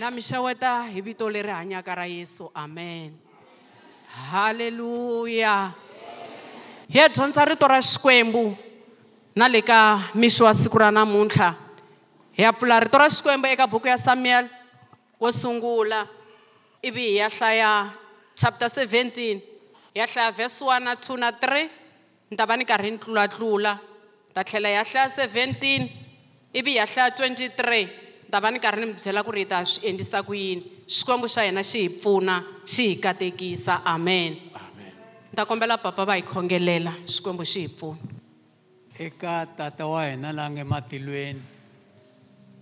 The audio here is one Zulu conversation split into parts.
na mi xeweta hi vito leri hanyaka ra yesu. Amen. Haleluya hi ya dyondza rito ra xikwembu. Na le ka mixo wa siku ra namuntlha. Hi ya pfula rito ra xikwembu eka buku ya samuel. Wo sungula ivi hi ya hlaya chapter 17 hi ya hlaya verse 1 na 2 na 3 ni ta va ni karhi ni tlulatlula. Ta tlhela ya hlaya 17 ivi ya hlaya 23 ni ta va ni karhi ni mi byela ku ri hi ta swi endlisa ku yini. Xikwembu xa hina xi hi pfuna xi hi katekisa. Amen. Ni ta kombela papa va hi khongelela xikwembu xi hi pfuna. Eka tata wa hina la nge matilweni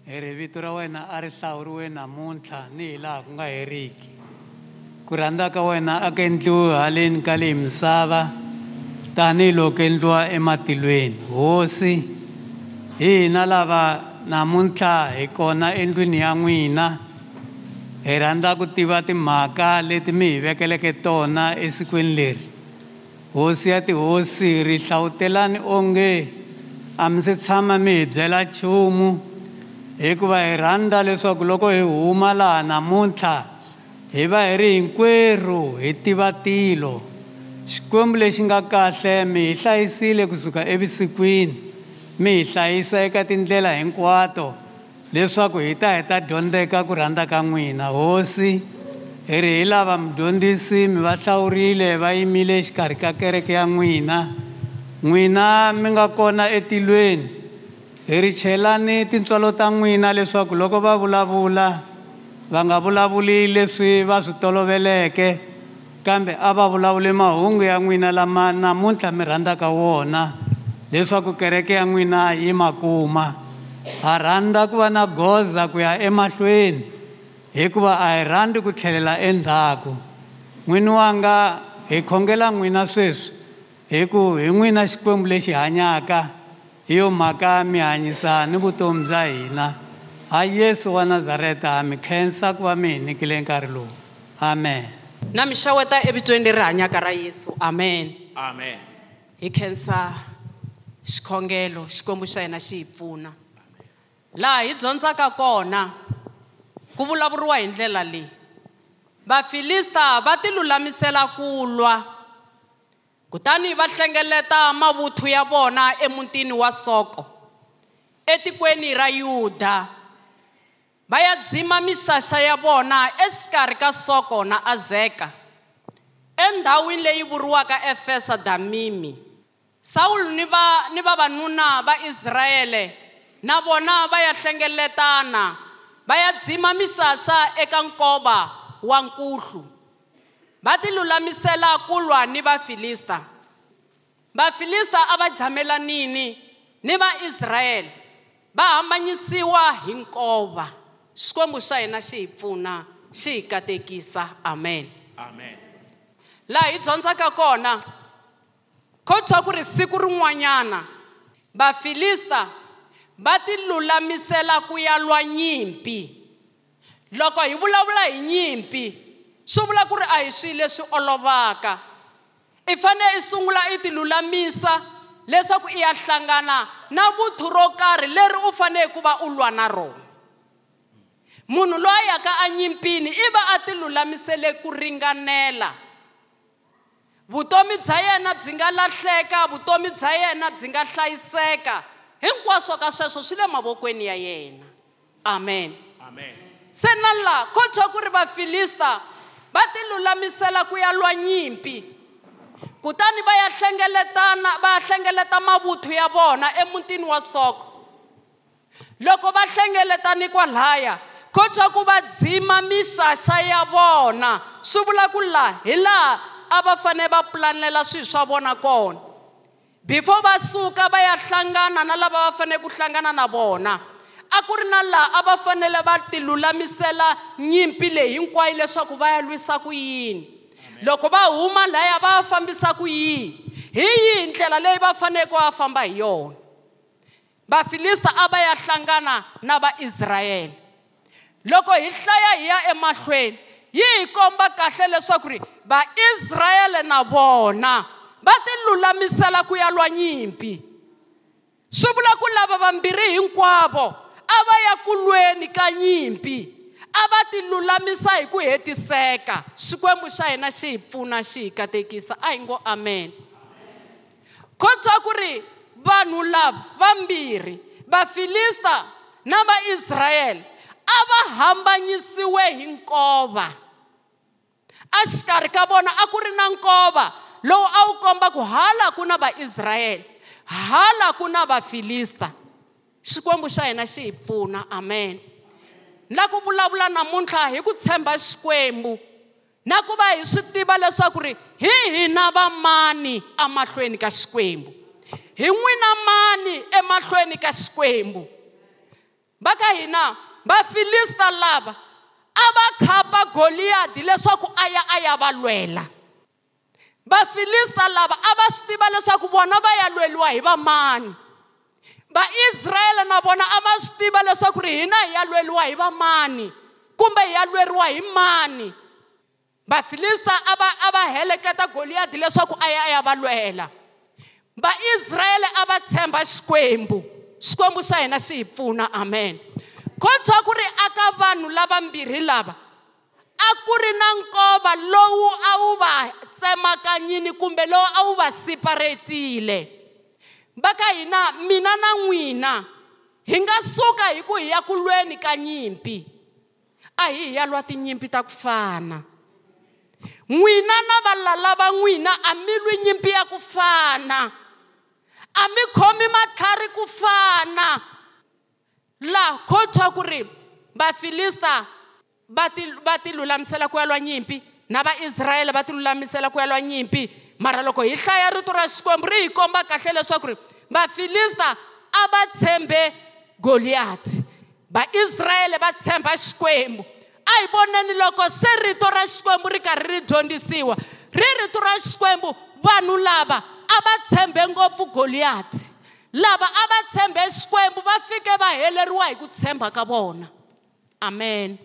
hi ri vito ra wena a ri hlawuriwe namuntlha ni hi laha ku nga heriki. Ku rhandza ka wena a ku endliwi haleni ka leyi misava tanihiloko endliwa ematilweni. Hosi hi hina lava namuntlha hi kona endlwini ya n'wina. Hi rhandza ku tiva timhaka leti mi hi vekeleke tona esikwini leri. Hosi ya tihosi ri hlawutelani onge a mi se tshama mi hi byela nchumu. Hikuva hi rhandza leswaku loko hi huma laha namuntlha hi va hi ri hinkwerhu hi tiva tilo. Xikwembu lexi nga kahle mi hi hlayisile kusuka evisikwini mi hi hlayisa eka tindlela hinkwato leswaku hi ta hi ta dyondzeka ku rhandza ka n'wina hosi. Hi ri hi lava mudyondzisi mi va hlawurile va yimile xikarhi ka kereke ya n'wina. N'wina mi nga kona etilweni. Hi ri chelani tintswalo ta n'wina leswaku loko va vulavula va nga vulavuli leswi va swi toloveleke kambe a va vulavuli mahungu ya n'wina lama namuntlha mi rhandzaka wona. Leswaku kereke ya n'wina yi ma kuma. Ha rhandza ku va na goza ku ya emahlweni hikuva a hi rhandzi ku tlhelela endzhaku. N'wini wanga hi khongela n'wina sweswi hi ku hi n'wina xikwembu lexi hanyaka. Hi yo mhaka mi hanyisa ni vutomi bya hina. Ha yesu wa nazareta mi khensa ku va mi hi nyikile nkarhi lowu. Amen. Na mi xeweta evitweni leri hanyaka ra yesu. Amen. Amen. hi khensa xikhongelo xikwembu xa hina xi hi pfuna. Laha hi dyondzaka kona ku vulavuriwa hi ndlela leyi. Vafilista va ti lulamisela ku lwa kutani va hlengeleta mavuthu ya vona emutini wa soko. Etikweni ra yuda va ya dzima mixaxa ya vona exikarhi ka soko na azeka. Endhawini leyi vuriwaka efesa damimi. Sawulu ni va ni vavanuna va israyele na vona va ya hlengeletana va ya dzima misasa eka nkova wa nkuhlu. Va tilulamisela ku lwa ni vafilista vafilista a va jamelanini ni vaisrayele va hambanyisiwa hi nkova xikwembu xa hina xi hi pfuna xi hi katekisa. Amen. Amen. laha hi dyondzaka kona ko twa ku ri siku rin'wanyana vafilista va ti lulamisela ku ya lwa nyimpi. Loko hi vulavula hi nyimpi swi vula ku ri a hi swilo leswi olovaka. I fanele i sungula i ti lulamisa leswaku i ya hlangana na vuthu ro karhi leri u fanele ku va u lwa na rona. Munhu loyi a yaka anyimpini i va a ti lulamisele ku ringanela vutomi bya yena byi nga lahleka vutomi bya yena byi nga hlayiseka. Hinkwaswo ka sweswo swi le mavokweni ya yena. Amen. Amen. se na laha ko twa ku ri vafilista va ti lulamisela ku ya lwa nyimpi kutani va ya hlengeletana va ya hlengeleta mavuthu ya vona emutini wa soko. Loko va hlengeletani kwalaya ko twa ku va dzima mixaxa ya vona swi vula ku laha hi laha a va fanele va pulanela swilo swa vona kona. Before va suka va ya hlangana na lava va fanele ku hlangana na vona a ku ri na laha a va fanele va ti lulamisela nyimpi leyi hinkwayo leswaku va ya lwisa ku yini. Loko va huma laya va ya fambisa ku yini. Hi yihi ndlela leyi va faneleke va famba hi yona? Vafilista a va ya hlangana na vaisrayele loko hi hlaya hi ya emahlweni yi hi komba kahle leswaku ri vaisrayele na vona va ti lulamisela ku ya lwa nyimpi. Swi vula ku lava vambirhi hinkwavo a va ya ku lweni ka nyimpi a va ti lulamisa hi ku hetiseka. Xikwembu xa hina xi hi pfuna xi hi katekisa. A hi ngo amen. Ko twa ku ri vanhu lava vambirhi vafilista na vaisrayele a va hambanyisiwe hi nkova. A xikarhi ka vona a ku ri na nkova lowu a wu komba ku hala ku na vaisrayele hala ku na vafilista. Xikwembu xa hina xi hi pfuna amen. La ku vulavula namuntlha hi ku tshemba xikwembu na ku va hi swi tiva leswaku ri hi hina va mani emahlweni ka xikwembu? Hi n'wina mani emahlweni ka xikwembu? Va ka hina vafilista lava a va khapa goliyadi leswaku a ya a ya va lwela vafilista lava a va swi tiva leswaku vona va ya lweliwa hi vamani. Vaisrayele na vona a va swi tiva leswaku ri hina hi ya lweliwa hi vamani kumbe hi ya lweriwa hi mani. Vafilista a va a va heleketa goliyadi leswaku a ya a ya va lwela vaisrayele a va tshemba xikwembu xikwembu xa hina xi hi pfuna amen. Ko twa ku ri aka vanhu lavambirhi lava. A ku ri na nkova lowu a wu va tsemakanyini kumbe lowu a wu va siparetile va ka hina mina na n'wina hi nga suka hi ku hi ya ku lweni ka nyimpi. A hi hi ya lwa tinyimpi ta ku fana. N'wina na valala va n'wina a mi lwi nyimpi ya ku fana. A mi khomi matlhari ku fana laha ko twa ku ri vafilista va ti va ti lulamisela ku ya lwa nyimpi na vaisrayele va ti lulamisela ku ya lwa nyimpi. Mara loko hi hlaya rito ra xikwembu ri hi komba kahle leswaku ri vafilista a va tshembe goliyati vaisrayele va tshemba xikwembu. A hi voneni loko se rito ra xikwembu ri karhi ri dyondzisiwa ri rito ra xikwembu vanhu lava a va tshembe ngopfu goliyati lava a va tshembe xikwembu va fike va heleriwa hi ku tshemba ka vona amen.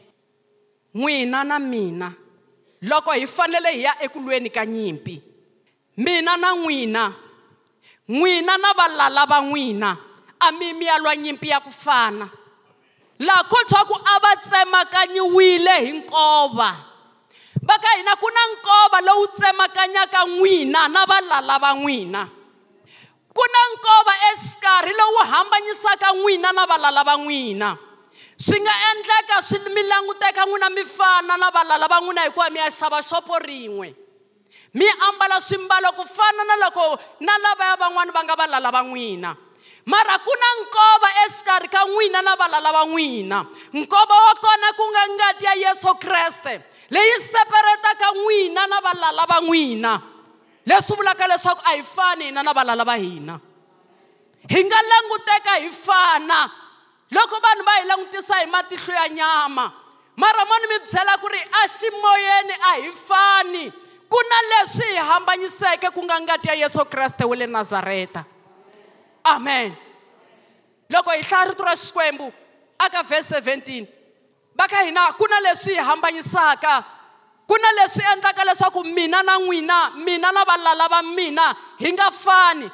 N'wina na mina loko hi fanele hi ya eku lweni ka nyimpi mina na n'wina n'wina na valala va n'wina a mi mi ya lwa nyimpi ya ku fana laha ko a va tsemakanyiwile hi nkova va ka hina ku na nkova lowu tsemakanyaka n'wina na valala va n'wina ku na nkova exikarhi lowu hambanyisaka n'wina na valala va n'wina. Swi nga endleka swi mi languteka n'wina mi fana na valala va n'wina hikuva mi ya xava xopo rin'we. Mi ambala swimbalo ku fana na loko na lavaya van'wani va nga valala va n'wina. Mara ku na nkova exikarhi ka n'wina na valala va n'wina. Nkova wa kona ku nga ngati ya yesu kreste leyi separetaka n'wina na valala va n'wina. Leswi vulaka leswaku a hi fani hina na valala va hina. Hi nga languteka hi fana. Loko vanhu va hi langutisa hi matihlo ya nyama mara mo ni mi byela ku ri a ximoyeni a hi fani. Ku na leswi hi hambanyiseke ku nga ngati ya yesu kreste wa le nazareta. Amen. Loko hi hlaya rito ra xikwembu aka vhesi 17 va ka hina ku na leswi hi hambanyisaka. Ku na leswi endlaka leswaku mina na n'wina mina na valala va mina hi nga fani.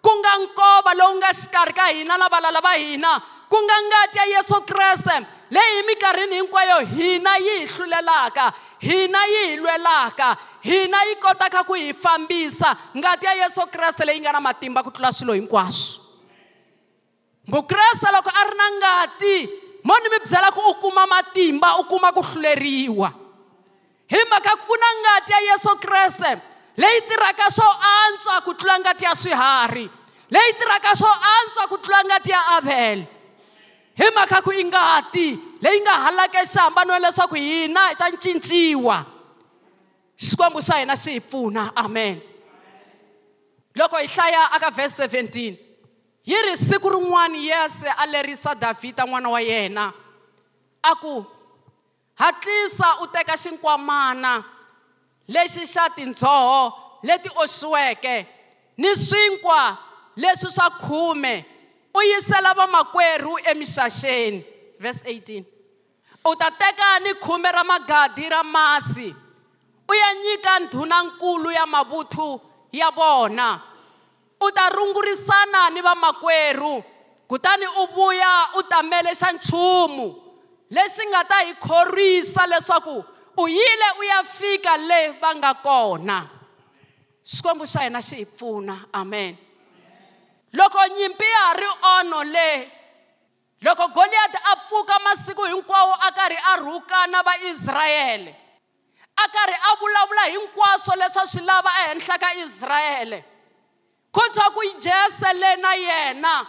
Ku nga nkova lowu nga xikarhi ka hina na valala va hina ku nga ngati ya yesu kreste leyi hi minkarhini hinkwayo hina yi hi hlulelaka hina yi hi lwelaka hina yi kotaka ku hi fambisa. Ngati ya yesu kreste leyi nga na matimba ku tlula swilo hinkwaswo. Mukreste loko a ri na ngati mo ni mi byela ku u kuma matimba u kuma ku hluleriwa hi mhaka ku na ngati ya yesu kreste leyi tirhaka swo antswa ku tlula ngati ya swiharhi leyi tirhaka swo antswa ku tlula ngati ya avele hi mhaka ku i ngati leyi nga halaka xihambaniwa leswaku hina hi ta cinciwa. Xikwembu xa hina xi hi pfuna amen. Loko hi hlaya aka vhesi 17 yi ri siku rin'wana yese a lerisa davhida n'wana wa yena a ku hatlisa u teka xinkwamana lexi xa tindzoho leti oxiweke ni swinkwa leswi swa khume u yisela vamakwerhu emixaxeni. Verse 18 u ta teka ni khume ra magadi ra masi u ya nyika ndhunankulu ya mavuthu ya vona. U ta rungurisana ni vamakwerhu kutani u vuya u ta mele xa nchumu. Lexi nga ta hi khorwisa leswaku u yile u ya fika le va nga kona. Xikwembu xa hina xi hi pfuna. Amen. Loko nyimpi ya ha ri ono le loko goliyati a pfuka masiku hinkwawo a karhi a rhuka na vaisrayele a karhi a vulavula hinkwaswo leswi a swi lava ehenhla ka israyele ku twa ku jese le na yena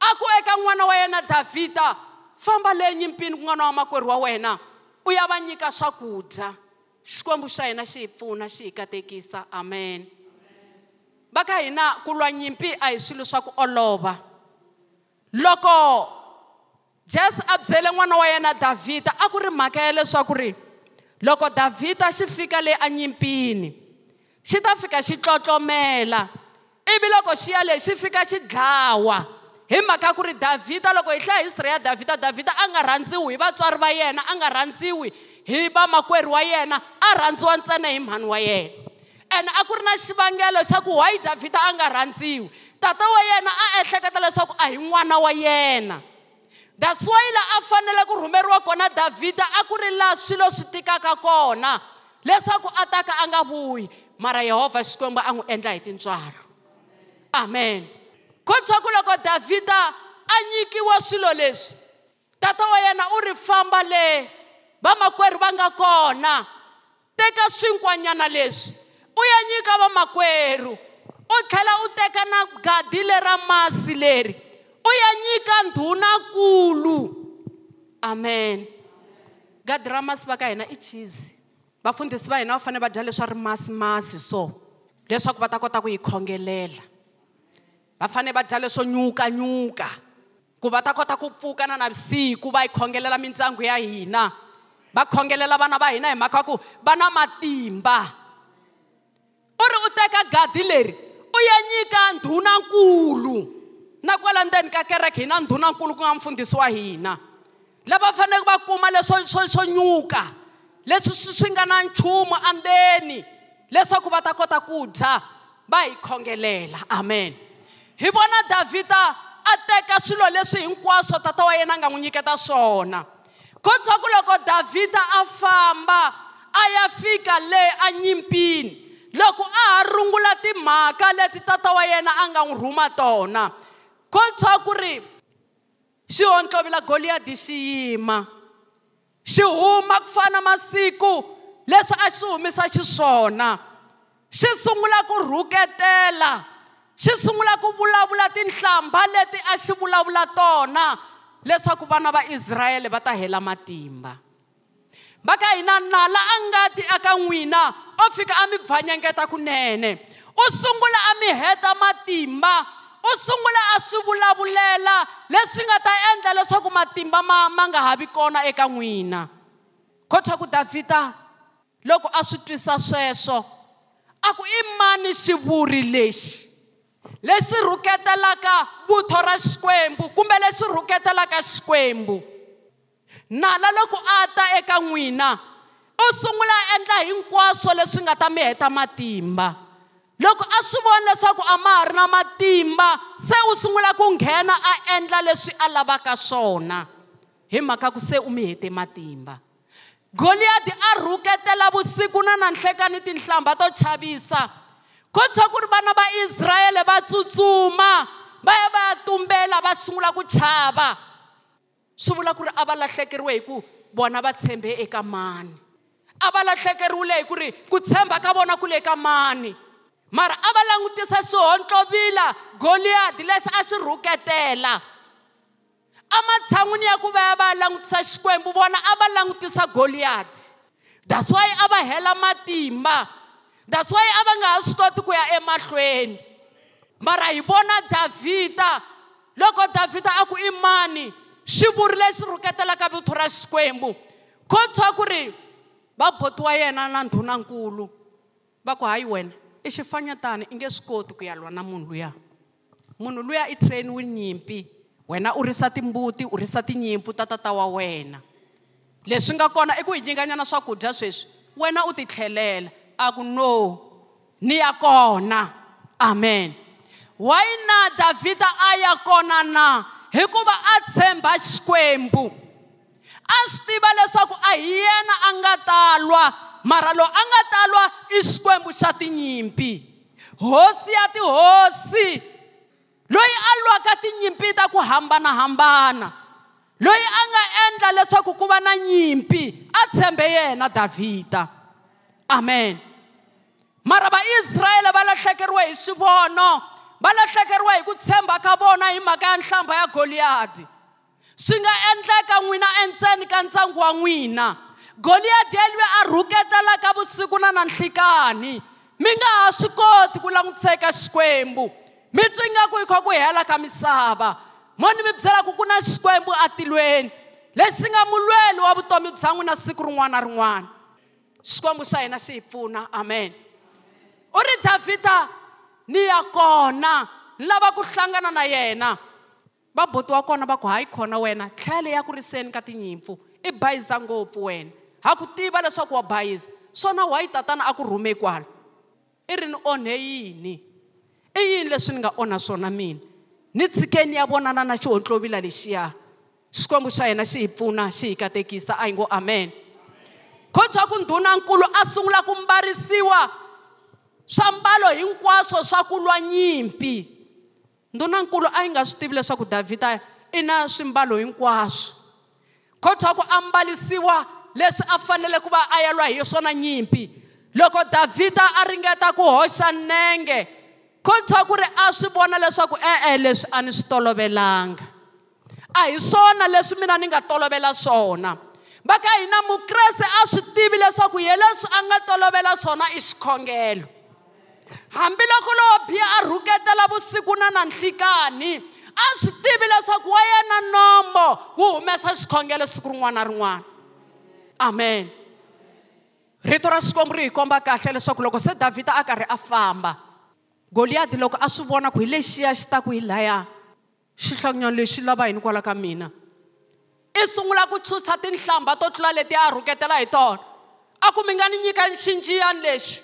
a ku eka n'wana wa yena davhida famba le nyimpini ku n'wana wa makwerhu wa wena. U ya va nyika swakudya. Xikwembu xa hina xi hi pfuna xi hi katekisa. Amen. Va ka hina ku lwa nyimpi a hi swilo swa ku olova. Loko jesu a byele n'wana wa yena davhida a ku ri mhaka ya leswaku ri loko davhida xi fika le anyimpini xi ta fika xi tlotlomela. Ivi loko xi ya lexi xi fika xi dlawa hi mhaka ku ri davhida loko hi hlaya history ya davhida davhida a nga rhandziwi hi vatswari va yena a nga rhandziwi hi vamakwerhu wa yena a rhandziwa ntsena hi mhani wa yena. Ene a ku ri na xivangelo xa ku why davhida a nga rhandziwi. Tata wa yena a ehleketa leswaku a hi n'wana wa yena. That's why laha a fanele ku rhumeriwa kona davhida a ku ri laha swilo swi tikaka kona leswaku a ta ka a nga vuyi. Mara yehovha xikwembu a n'wi endla hi tintswalo. Amen ko twa ku loko davhida a nyikiwa swilo leswi. Tata wa yena u ri famba le vamakwerhu va nga kona. Teka swinkwanyana leswi. U ya nyika vamakwerhu u tlhela u teka na gadi lera masi leri. U ya nyika ndhunankulu amen. Gadi ra masi va ka hina i cheese. Vafundhisi va hina va fanele va dya leswa ri masimasi so leswaku va ta kota ku yi khongelela. Va fanele va dya leswo nyukanyuka. Ku va ta kota ku pfuka na navusiku va yi khongelela mindyangu ya hina. Va khongelela vana va hina hi mhaka ku va na matimba. U ri u teka gadi leri u ya nyika ndhunankulu na kwala ndzeni ka kereke hi na ndhunankulu ku nga mfundhisi wa hina. Lava faneleke va kuma leswo swo swo nyuka leswi swi swi nga na nchumu andzeni leswaku va ta kota ku dya va hi khongelela. Amen hi vona davhida a teka swilo leswi hinkwaswo tata wa yena a nga n'wi nyiketa swona. Ko twa ku loko davhida a famba a ya fika le anyimpini loko a ha rungula timhaka leti tata wa yena a nga n'wi rhuma tona ko twa ku ri xihontlovila goliyadi xi yima. Xi huma ku fana masiku leswi a xi humisa xiswona xi sungula ku rhuketela xi sungula ku vulavula tinhlamba leti a xi vulavula tona leswaku vana va israyele va ta hela matimba. Va ka hina nala a ngati aka n'wina o fika a mi bvanyengeta kunene. U sungula a mi heta matimba u sungula a swi vulavulela leswi nga ta endla leswaku matimba ma ma nga ha vi kona eka n'wina. Kotha ku davhida loko a swi twisa sweswo a ku i mani xivuri lexi? Lexi rhuketelaka vutho ra xikwembu kumbe lexi rhuketelaka xikwembu. Nala loko a ta eka n'wina u sungula a endla hinkwaswo leswi nga ta mi heta matimba. Loko a swi vona leswaku a ma ha ri na matimba se u sungula ku nghena a endla leswi a lavaka swona hi mhaka ku se u mi hete matimba. Goliyati a rhuketela vusiku na nanhlekani tinhlamba to chavisa. Ko twa ku ri vana va israyele va tsutsuma va ya va ya tumbela va sungula ku chava. Swi vula ku ri a va lahlekeriwe hi ku vona va tshembe eka mani. A va lahlekeriwile hi ku ri ku tshemba ka vona ku le ka mani. Mara a va langutisa swihotlovila goliyadi leswi a swi rhuketela. Ematshan'wini ya ku va ya va ya langutisa xikwembu vona a va langutisa goliyadi that's why a va hela matimba. That's why a va nga ha swi koti ku ya emahlweni. Mara hi vona davhida loko davhida a ku i mani xi vuri lexi rhuketelaka vito ra xikwembu. Ko twa ku ri va boti wa yena na ndhunankulu va ku hayi wena i xifanyatani i nge swi koti ku ya lwa na munhu luya. Munhu luya i trainiwe nyimpi wena u risa timbuti u risa tinyimpfu ta tata wa wena. Leswi nga kona i ku hi nyikanyana swakudya sweswi wena u titlhelela a ku no ni ya kona. Amen. Why na davhida a ya kona na. Hikuva a tshemba xikwembu. A swi tiva leswaku a hi yena a nga talwa mara loyi a nga talwa i xikwembu xa tinyimpi. Hosi ya tihosi. Loyi a lwaka tinyimpi ta ku hambanahambana. Loyi a nga endla leswaku ku va na nyimpi a tshembe yena davhida amen. Mara vaisrayele va lahlekeriwe hi swivono va lahlekeriwe hi ku tshemba ka vona hi mhaka ya nhlamba ya goliyadi swi nga endleka n'wina endzeni ka ntsangu wa n'wina goliyadi yelwe a rhuketelaka vusiku na nanhlikani mi nga ha swi koti ku langutiseka xikwembu mi twi ingaku hi kha ku hela ka misava mo ni mi byelaku ku na xikwembu atilweni. Lexi nga mulweli wa vutomi bya n'wina siku rin'wana na rin'wana. Xikwembu xa hina xi hi pfuna amen. U ri davhida ni ya kona ni lava ku hlangana na yena. Vaboti wa kona va ku hayi khona wena tlhele ya ku riseni ka tinyimpfu i bayisa ngopfu wena. Ha ku tiva leswaku wa bayisa swona wayi tatana a ku rhume kwala. I ri ni onhe yini? I yini leswi ni nga onha swona mina? Ni tshikeni ya vonana na xihontlovila lexiya. Xikwembu xa hina xi hi pfuna xi hi katekisa a hi ngo amen. Kotwa ku ndhunankulu a sungula ku mbarisiwa swambalo hinkwaswo swa ku lwa nyimpi. Ndhunankulu a yi nga swi tivi leswaku davhida i na swimbalo hinkwaswo. Kotwa ku ambalisiwa leswi a fanele ku va a ya lwa hi swona nyimpi. Loko davhida a ringeta ku hoxa nenge kotwa ku ri a swi vona leswaku e-e leswi a ni swi tolovelanga. A hi swona leswi mina ni nga tolovela swona va ka hina mukreste a swi tivi leswaku hi leswi a nga tolovela swona i xikhongelo. Hambiloko lowo biha a rhuketela vusiku na nanhlikani a swi tivi leswaku wa yena nombo wu humesa xikhongelo siku rin'wana na rin'wana. Amen. Rito ra xikwembu ri hi komba kahle leswaku loko se davhida a karhi a famba goliyadi loko a swi vona ku hi lexiya xi ta ku hi laya xihlanganyana lexi lava yini kwala ka mina i sungula ku tshwutsa tinhlamba to tlula leti a rhuketela hi tona. A ku mi nga ni nyika xinjiyani lexi?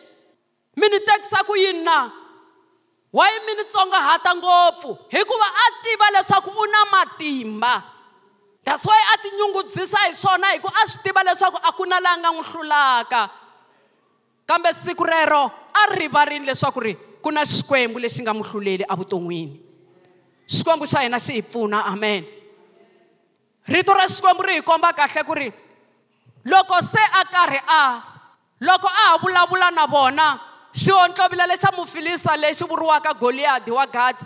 Mi ni tekisa ku yini na? Wayi mi ni tsongahata ngopfu? Hikuva a tiva leswaku u na matimba. That's why a tinyungubyisa hi swona hi ku a swi tiva leswaku a ku na laha nga n'wi hlulaka. Kambe siku rero a rivarile leswaku ri ku na xikwembu lexi nga n'wi hluleli evuton'wini. Xikwembu xa hina xi hi pfuna amen. Rito ra xikwembu ri hi komba kahle ku ri loko se a karhi a loko a ha vulavula na vona xihontlovila lexa mufilista lexi vuriwaka goliyadi wa gadi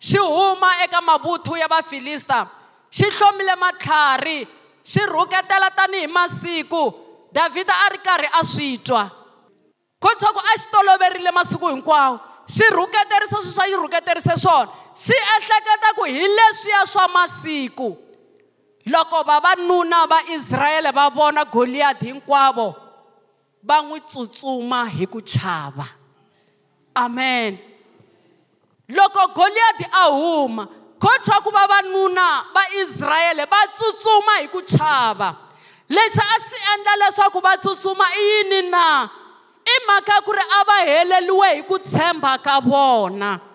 xi huma eka mavuthu ya vafilista xi hlomile matlhari xi rhuketela tanihi masiku davhida a ri karhi a swi twa. Kotwa ku a xi toloverile masiku hinkwawo xi rhuketerisa swi swa xi rhuketerise swona xi ehleketa ku hi leswiya swa masiku loko vavanuna va israyele va vona goliyadi hinkwavo va n'wi tsutsuma hi ku chava. Amen. Loko goliyadi a huma kotwa ku vavanuna va israyele va tsutsuma hi ku chava. Lexi a xi endla leswaku va tsutsuma i yini na? I mhaka ku ri a va heleliwe hi ku tshemba ka vona.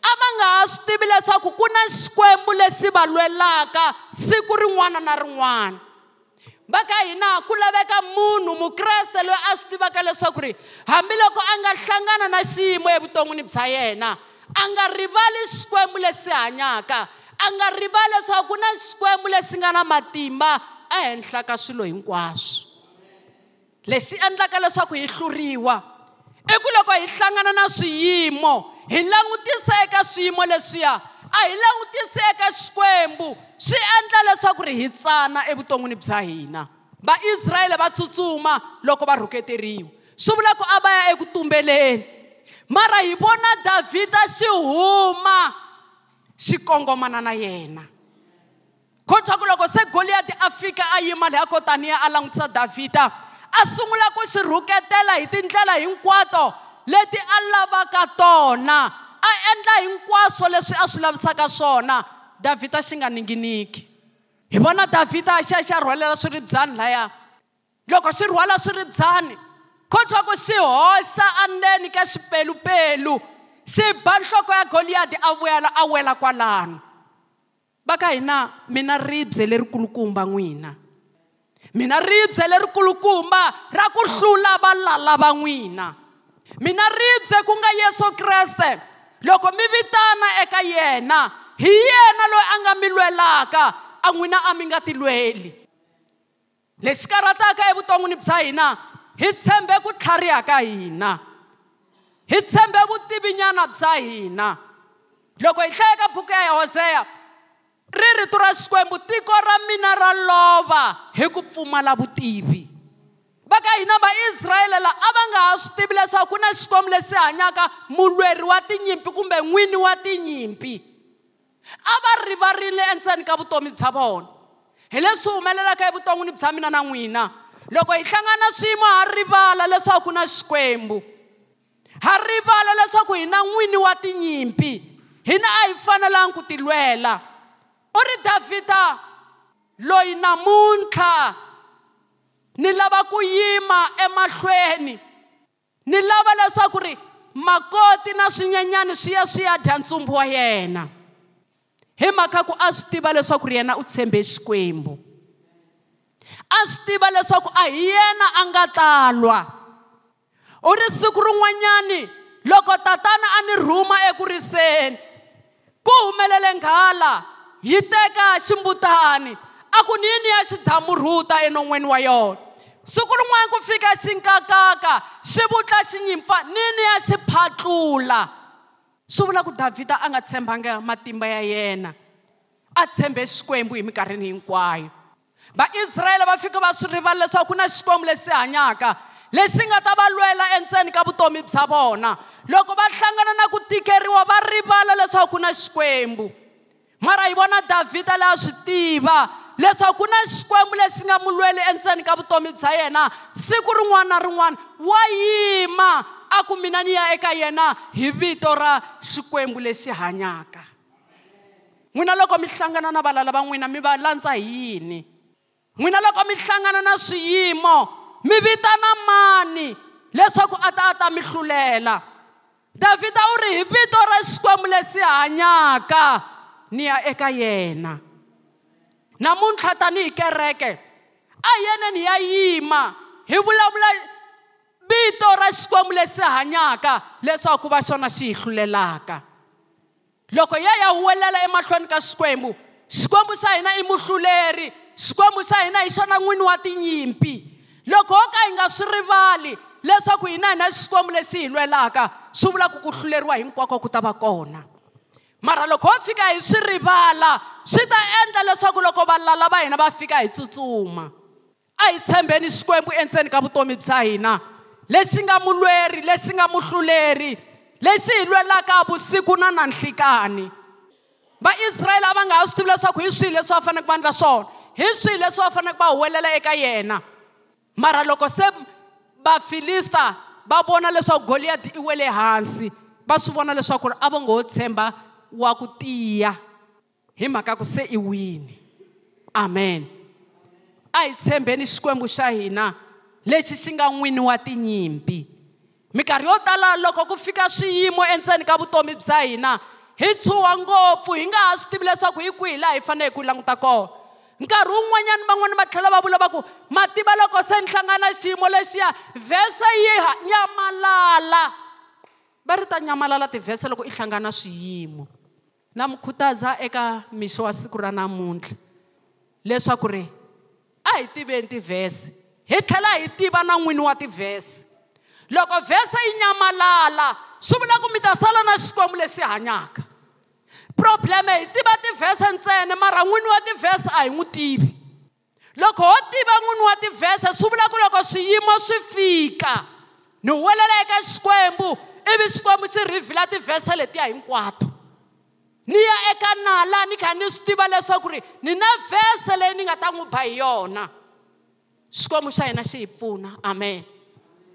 A va nga ha swi tivi leswaku ku na xikwembu lexi va lwelaka siku rin'wana na rin'wana. Va ka hina ku laveka munhu mukreste loyi a swi tivaka leswaku ri hambiloko a nga hlangana na xiyimo evuton'wini bya yena a nga rivali xikwembu lexi hanyaka a nga rivali leswaku ku na xikwembu lexi nga na matimba ehenhla ka swilo hinkwaswo. Lexi endlaka leswaku hi hluriwa i ku loko hi hlangana na swiyimo hi langutise eka swiyimo leswiya a hi langutise eka xikwembu. Swi endla leswaku ri hi tsana evuton'wini bya hina. Vaisrayele va tsutsuma loko va rhuketeriwa. Swi vula ku a va ya eku tumbeleni. Mara hi vona davhida xi huma xi kongomana na yena. Kotwa ku loko se goliyati a fika a yima leyi a kotaniya a langutisa davhida a sungula ku xi rhuketela hi tindlela hinkwato. Leti a lavaka tona a endla hinkwaswo leswi a swi lavisaka swona davhida xi nga ninginiki. Hi vona davhida xi ya xi ya rhwalela swiribyani laya. Loko xi rhwala swiribyani kotwa ku xi hoxa andzeni ka xipelupelu xi ba nhloko ya goliyadi a vuyela a wela kwalano. Va ka hina mina ribye lerikulukumba n'wina. Mina ribye lerikulukumba ra ku hlula valala va n'wina. Mina ribye ku nga yesu kreste. Loko mi vitana eka yena hi yena loyi a nga mi lwelaka a n'wina a mi nga ti lweli. Lexi karataka evuton'wini bya hina hi tshembe ku tlhariha ka hina. Hi tshembe vutivinyana bya hina. Loko hi hlaya eka buku ya hoseya ri rito ra xikwembu tiko ra mina ra lova hi ku pfumala vutivi. Va ka hina vaisrayele la a va nga ha swi tivi leswaku ku na xikwembu lexi hanyaka mulweri wa tinyimpi kumbe n'wini wa tinyimpi. A va rivarile endzeni ka vutomi bya vona. Hi leswi humelelaka evuton'wini bya mina na n'wina. Loko hi hlangana swiyimo ha rivala leswaku ku na xikwembu. Ha rivala leswaku hi na n'wini wa tinyimpi. Hina a hi fanelangi ku tilwela u ri davhida loyi namuntlha ni lava ku yima emahlweni. Ni lava leswaku ri makoti na swinyenyani swi ya swi ya dya ntsumbu wa yena. Hi mhaka ku a swi tiva leswaku ri yena u tshembe xikwembu. A swi tiva leswaku a hi yena a nga talwa u ri siku rin'wanyani loko tatana a ni rhuma eku riseni ku humelele nghala yi teka ximbutani a ku ni yini ya xidamurhuta enon'weni wa yona? Siku rin'wana ku fika xinkakaka xi vutla xinyimpfa nini ya xi phatlula swi vula ku davhida a nga tshembanga matimba ya yena a tshembe xikwembu hi minkarhini hinkwayo. Vaisrayele va fika va swi rivala leswaku ku na xikwembu lexi hanyaka lexi nga ta va lwela endzeni ka vutomi bya vona. Loko va hlangana na ku tikeriwa va rivala leswaku ku na xikwembu. Mara hi vona davhida leyi a swi tiva leswaku ku na xikwembu lexi nga mu lweli endzeni ka vutomi bya yena siku rin'wana na rin'wana wa yima a ku mina ni ya eka yena hi vito ra xikwembu lexi hanyaka. N'wina loko mi hlangana na valala va n'wina mi va landza hi yini? N'wina loko mi hlangana na swiyimo mi vitana mani? Leswaku a ta a ta mi hlulela. Davhida u ri hi vito ra xikwembu lexi hanyaka ni ya eka yena. Namuntlha tanihi kereke a yeneni ya yima. Hi vulavula vito ra xikwembu lexi hanyaka leswaku va xona xi hi hlulelaka. Loko ya ya huwelela emahlweni ka xikwembu xikwembu xa hina i muhluleri xikwembu xa hina hi xona n'wini wa tinyimpi. Loko ho ka hi nga swi rivali leswaku hina hi na xikwembu lexi hi lwelaka swi vula ku ku hluleriwa hinkwako ku ta va kona. Mara loko ho fika hi swi rivala swi ta endla leswaku loko valala va hina va fika hi tsutsuma. A hi tshembeni xikwembu endzeni ka vutomi bya hina. Lexi nga mulweri lexi nga muhluleri lexi hi lwelaka vusiku na nanhlikani. Vaisrayele a va nga ha swi tivi leswaku hi swihi leswi va faneleke va endla swona? Hi swihi leswi va faneleke va huwelela eka yena? Mara loko se vafilista va vona leswaku goliyati i wele hansi va swi vona leswaku a va ngo ho tshemba wa ku tiya. Hi mhaka ku se i wini amen. A hi tshembeni xikwembu xa hina lexi xi nga n'wini wa tinyimpi minkarhi yo tala loko ku fika swiyimo endzeni ka vutomi bya hina. Hi chuha ngopfu hi nga ha swi tivi leswaku hi kwihi laha hi faneleke ku languta kona. Nkarhi wun'wanyana van'wani va tlhela va vula va ku mativa loko se ni hlangana xiyimo lexiya vhese yi nyamalala. Va ri ta nyamalala tivhese loko i hlangana swiyimo. Na mi khutaza eka mixo wa siku ra namuntlha leswaku ri a hi tiveni tivhese hi tlhela hi tiva na n'wini wa tivhese loko vhese yi nyamalala swi vula ku mi ta sala na xikwembu lexi hanyaka. Probleme hi tiva tivhese ntsena mara n'wini wa tivhese a hi n'wi tivi. Loko ho tiva n'wini wa tivhese swi vula ku loko swiyimo swi fika ni huwelela eka xikwembu ivi xikwembu xi rhivhila tivhese letiya hinkwato. Ni ya eka nala ni kha ni swi tiva leswaku ri ni na vhese leyi ni nga ta n'wi ba hi yona. Xikwembu xa hina xi hi pfuna. Amen.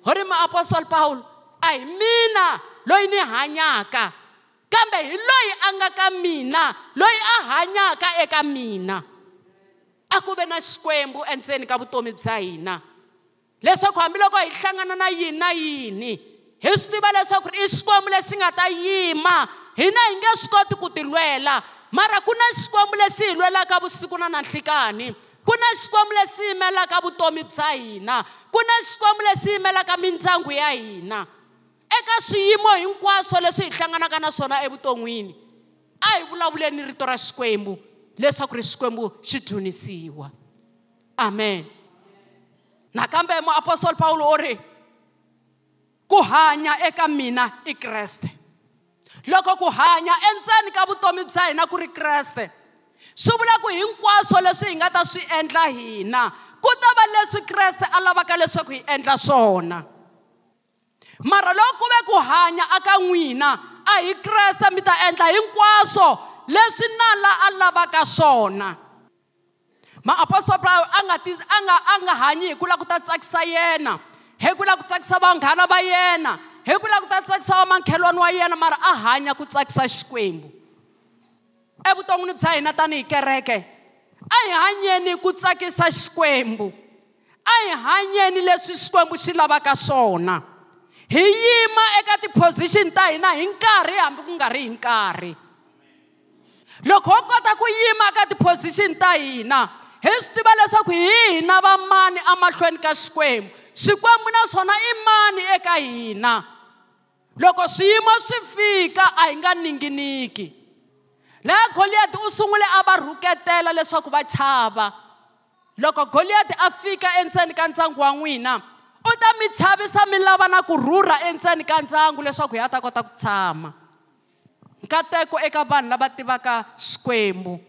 Ho ri maapostoli paulo a hi mina loyi ni hanyaka? Kambe hi loyi a nga ka mina loyi a hanyaka eka mina? A ku ve na xikwembu endzeni ka vutomi bya hina. Leswaku hambiloko hi hlangana na yini na yini? Hi swi tiva leswaku i xikwembu lexi nga ta yima hina hi nge swi koti ku tilwela mara ku na xikwembu lexi hi lwelaka vusiku na nanhlikani ku na xikwembu lexi yimelaka vutomi bya hina ku na xikwembu lexi yimelaka mindyangu ya hina eka swiyimo hinkwaswo leswi hi hlanganaka na swona evuton'wini a hi vulavuleni rito ra xikwembu leswaku ri xikwembu xi dzunisiwa amen. Nakambe muapostoli paulo u ri ku hanya eka mina i kreste. Loko ku hanya endzeni ka vutomi bya hina ku ri kreste swi vula ku hinkwaswo leswi hi nga ta swi endla hina ku ta va leswi kreste a lavaka leswaku hi endla swona. Mara loko ku ve ku hanya aka n'wina a hi kreste mi ta endla hinkwaswo leswi nala a lavaka swona. Maapostoli paul a nga a nga a nga hanyi hi ku lava ku ta tsakisa yena. Hi ku lava ku tsakisa vanghana va yena hi ku lava ku ta tsakisa vamakhelwani wa yena mara a hanya ku tsakisa xikwembu. Evuton'wini bya hina tanihi kereke a hi hanyeni ku tsakisa xikwembu. A hi hanyeni leswi xikwembu xi lavaka swona. Hi yima eka tiposition ta hina hi nkarhi hambi ku nga ri hi nkarhi. Loko ho kota ku yima eka tiposition ta hina hi swi tiva leswaku hi hina va mani emahlweni ka xikwembu. Xikwembu naswona i mani eka hina? Loko swiyimo swi fika a hi nga ninginiki. Laha goliyati u sungule a va rhuketela leswaku va chava. Loko goliyati a fika endzeni ka ndyangu wa n'wina u ta mi chavisa mi lava na ku rhurha endzeni ka ndyangu leswaku hi ya ta kota ku tshama. Nkateko eka vanhu lava tivaka xikwembu.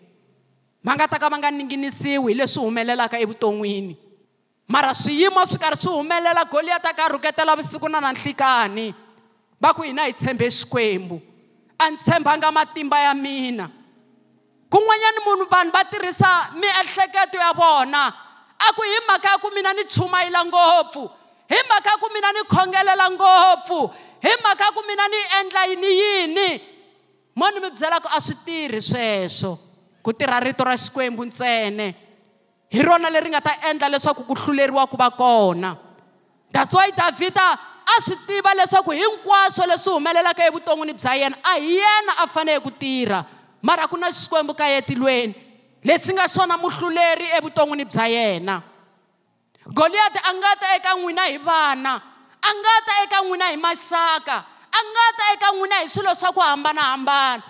Va nga ta ka va nga ninginisiwi hi leswi humelelaka evuton'wini. Mara swiyimo swi karhi swi humelela goliyati a ka rhuketela vusiku na nanhlikani. Va ku hina hi tshembe xikwembu. A ni tshembanga matimba ya mina. Kun'wanyani munhu vanhu va tirhisa miehleketo ya vona. A ku hi mhaka ya ku mina ni chumayela ngopfu. Hi mhaka ya ku mina ni khongelela ngopfu. Hi mhaka ya ku mina ni endla yini yini? Mo ni mi byela ku a swi tirhi sweswo. Ku tirha rito ra xikwembu ntsene hi rona leri nga ta endla leswaku ku hluleriwa ku va kona. That's why davhida a swi tiva leswaku hinkwaswo leswi humelelaka evuton'wini bya yena a hi yena a fanele ku tirha. Mara ku na xikwembu ka yetilweni leswi nga swona muhluleri evuton'wini bya yena. Goliyati a nga ta eka n'wina hi vana a nga ta eka n'wina hi maxaka a nga ta eka n'wina hi swilo swa ku hambanahambana.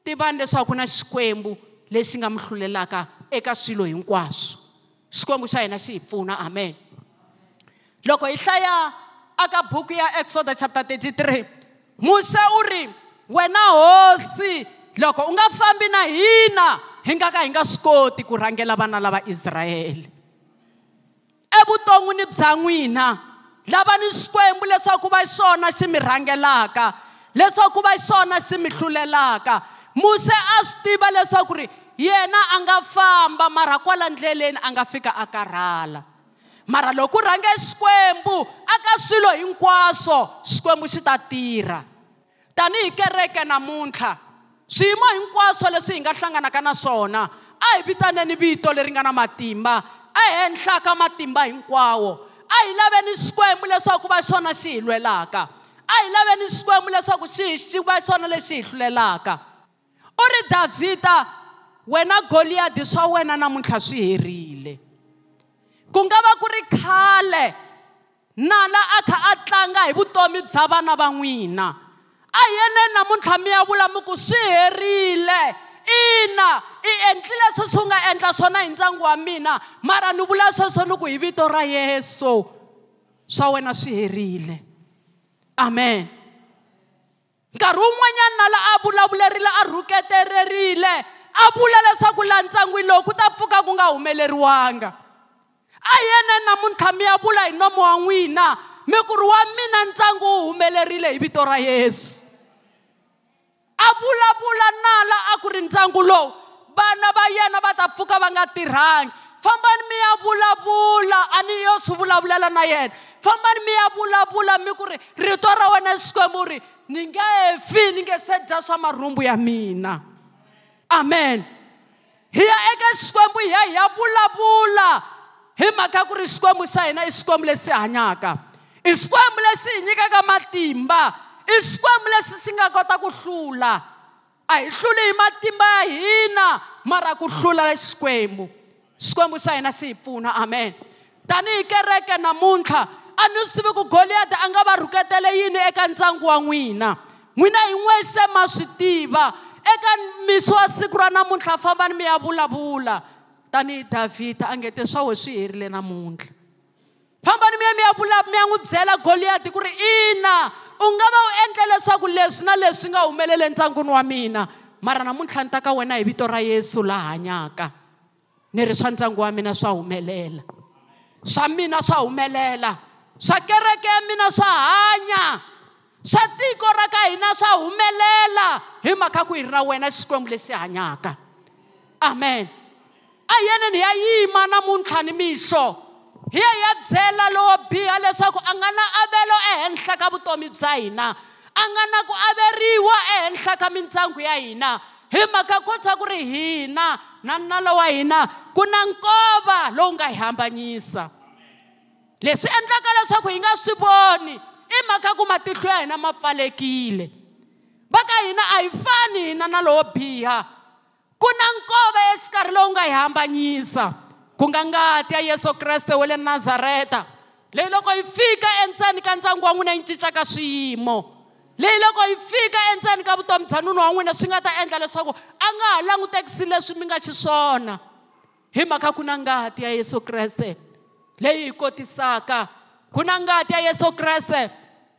Tivani leswaku ku na xikwembu lexi nga mi hlulelaka eka swilo hinkwaswo. Xikwembu xa hina xi hi pfuna amen. Loko hi hlaya aka buku ya exodus chapter 33 muse u ri wena hosi loko u nga fambi na hina hi nga ka hi nga swi koti ku rhangela vana lava israyele. Evuton'wini bya n'wina lava ni xikwembu leswaku va xona xi mi rhangelaka leswaku va xona xi mi hlulelaka muse a swi tiva leswaku ri yena a nga famba mara kwala ndleleni a nga fika a karhala. Mara loko u rhange xikwembu aka swilo hinkwaswo xikwembu xi ta tirha. Tanihi kereke namuntlha swiyimo hinkwaswo leswi hi nga hlanganaka na swona a hi vitaneni vito leri nga na matimba ehenhla ka matimba hinkwawo a hi laveni xikwembu leswaku va xona xi hi lwelaka a hi laveni xikwembu leswaku xi xi va xona lexi hi hlulelaka. U ri davhida wena goliyadi swa wena namuntlha swi herile. Ku nga va ku ri khale nala a kha a tlanga hi vutomi bya vana va n'wina. A yene namuntlha mi ya vula mi ku swi herile. Ina i endlile sweswi u nga endla swona hi ndyangu wa mina mara ni vula sweswo ni ku hi vito ra yesu. Swa wena swi herile. Amen. Nkarhi wun'wanyana nala a vulavulerile a rhuketererile a vula leswaku laha ntlangwini lowu ku ta pfuka ku nga humeleriwanga. A yena namuntlha mi ya vula hi nomo wa n'wina mi ku ri wa mina ntlangu wu humelerile hi vito ra yesu. A vulavula nala a ku ri ntlangu lowu vana va yena va ta pfuka va nga tirhangi. Fambani mi ya vulavula a ni yo swi vulavulela na yena. Fambani mi ya vulavula mi ku ri rito ra wena xikwembu ri ni nge fi ni nge se dya swa marhumbu ya mina amen. Hi ya eka xikwembu hi ya hi ya vulavula hi mhaka ku ri xikwembu xa hina i xikwembu lexi hanyaka. I xikwembu lexi hi nyikaka matimba. I xikwembu lexi xi nga kota ku hlula. A hi hluli hi matimba ya hina mara ku hlula xikwembu. Xikwembu xa hina xi hi pfuna amen. Tanihi kereke namuntlha a ni swi tivi ku goliyati a nga va rhuketele yini eka ntlangu wa n'wina? N'wina hin'wexe ma swi tiva. Eka misi wa siku ra namuntlha fambani mi ya vulavula tanihi davhida a nge te swa we swi herile namuntlha. Fambani mi ya mi ya vula mi ya n'wi byela goliyati ku ri ina u nga va u endle leswaku leswi na leswi nga humelele entlangwini wa mina. Mara namuntlha ni ta ka wena hi vito ra yesu la hanyaka. Ni ri swa ndyangu wa mina swa humelela. Swa mina swa humelela. Swa kereke ya mina swa hanya. Swa tiko ra ka hina swa humelela hi mhaka ku hi ri na wena xikwembu lexi hanyaka. Amen. A yeneni hi ya yima namuntlha ni mixo. Hi ya hi ya byela lowo biha leswaku a nga na avelo ehenhla ka vutomi bya hina. A nga na ku averiwa ehenhla ka mindyangu ya hina. Hi mhaka kota ku ri hina na nalo wa hina ku na nkova lowu nga hi hambanyisa. Leswi endlaka leswaku hi nga swi voni i mhaka ku matihlo ya hina ma pfalekile. Va ka hina a hi fani hina na lowo biha. Ku na nkova exikarhi lowu nga hi hambanyisa. Ku nga ngati ya yesu kreste wa le nazareta. Leyi loko hi fika endzeni ka ndyangu wa n'wina yi cincaka swiyimo. Leyi loko hi fika endzeni ka vutomi bya nuna wa n'wina swi nga ta endla leswaku a nga ha langutekisi leswi mi nga xiswona. Hi mhaka ku na ngati ya yesu kreste leyi hi kotisaka. Ku na ngati ya yesu kreste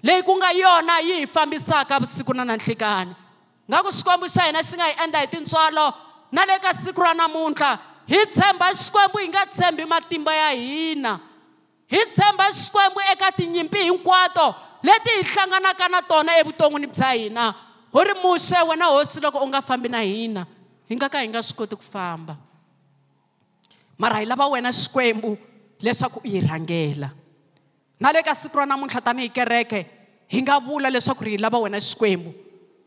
leyi ku nga yona yi hi fambisaka vusiku na nanhlikani nga ku xikwembu xa hina xi nga hi endla hi tintswalo na le ka siku ra namuntlha hi tshemba xikwembu hi nga tshembi matimba ya hina. Hi tshemba xikwembu eka tinyimpi hinkwato leti hi hlanganaka na tona evuton'wini bya hina. Wu ri muxe wena hosi loko u nga fambi na hina hi nga ka hi nga swi koti ku famba. Mara hi lava wena xikwembu leswaku u hi rhangela. Na le ka siku ra namuntlha tanihi kereke hi nga vula leswaku ri hi lava wena xikwembu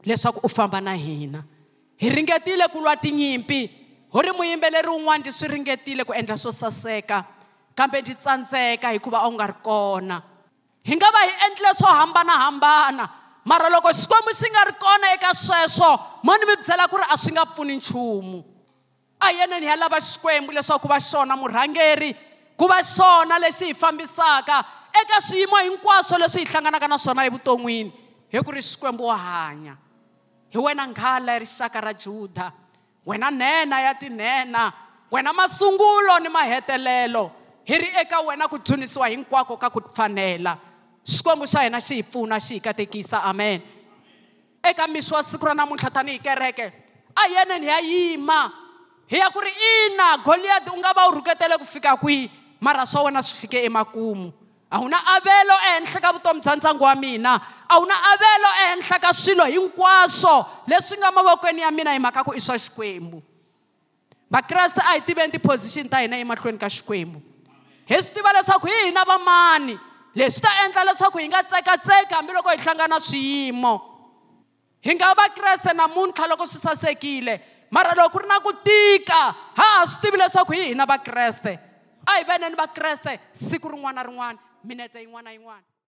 leswaku u famba na hina. Hi ringetile ku lwa tinyimpi hu ri muyimbeleri wun'wana ndzi swi ringetile ku endla swo saseka kambe ndzi tsandzeka hikuva a wu nga ri kona. Hi nga va hi endlile swo hambanahambana mara loko xikwembu xi nga ri kona eka sweswo mo ni mi byela ku ri a swi nga pfuni nchumu? A hi yena ni ya lava xikwembu leswaku ku va xona murhangeri ku va xona lexi hi fambisaka eka swiyimo hinkwaswo leswi hi hlanganaka na swona evuton'wini. Hi ku ri xikwembu wa hanya. Hi wena nghala ya rixaka ra juda. Wena nhenha ya tinhenha. Wena masungulo ni mahetelelo. Hi ri eka wena ku dzunisiwa hinkwako ka ku fanela. Xikwembu xa hina xi hi pfuna xi hi katekisa. Amen. Eka misi wa siku ra namuntlha tanihi kereke a yeneni hi ya yima. Hi ya ku ri ina goliyati u nga va u rhuketele ku fika kwihi? Mara swa wena swi fike emakumu a wu na avelo ehenhla ka vutomi bya ndyangu wa mina. A wu na avelo ehenhla ka swilo hinkwaswo leswi nga mavokweni ya mina hi mhaka ku i swa xikwembu. Vakreste a hi tiveni tiposition ta hina emahlweni ka xikwembu. Hi swi tiva leswaku hi hina vamani leswi ta endla leswaku hi nga tsekatseki hambiloko hi hlangana swiyimo. Hi nga vakreste namuntlha loko swi sasekile mara loko ku ri na ku tika ha ha swi tivi leswaku hi hina vakreste a hi veneni vakreste siku rin'wana na rin'wana. mina ndaiwana one.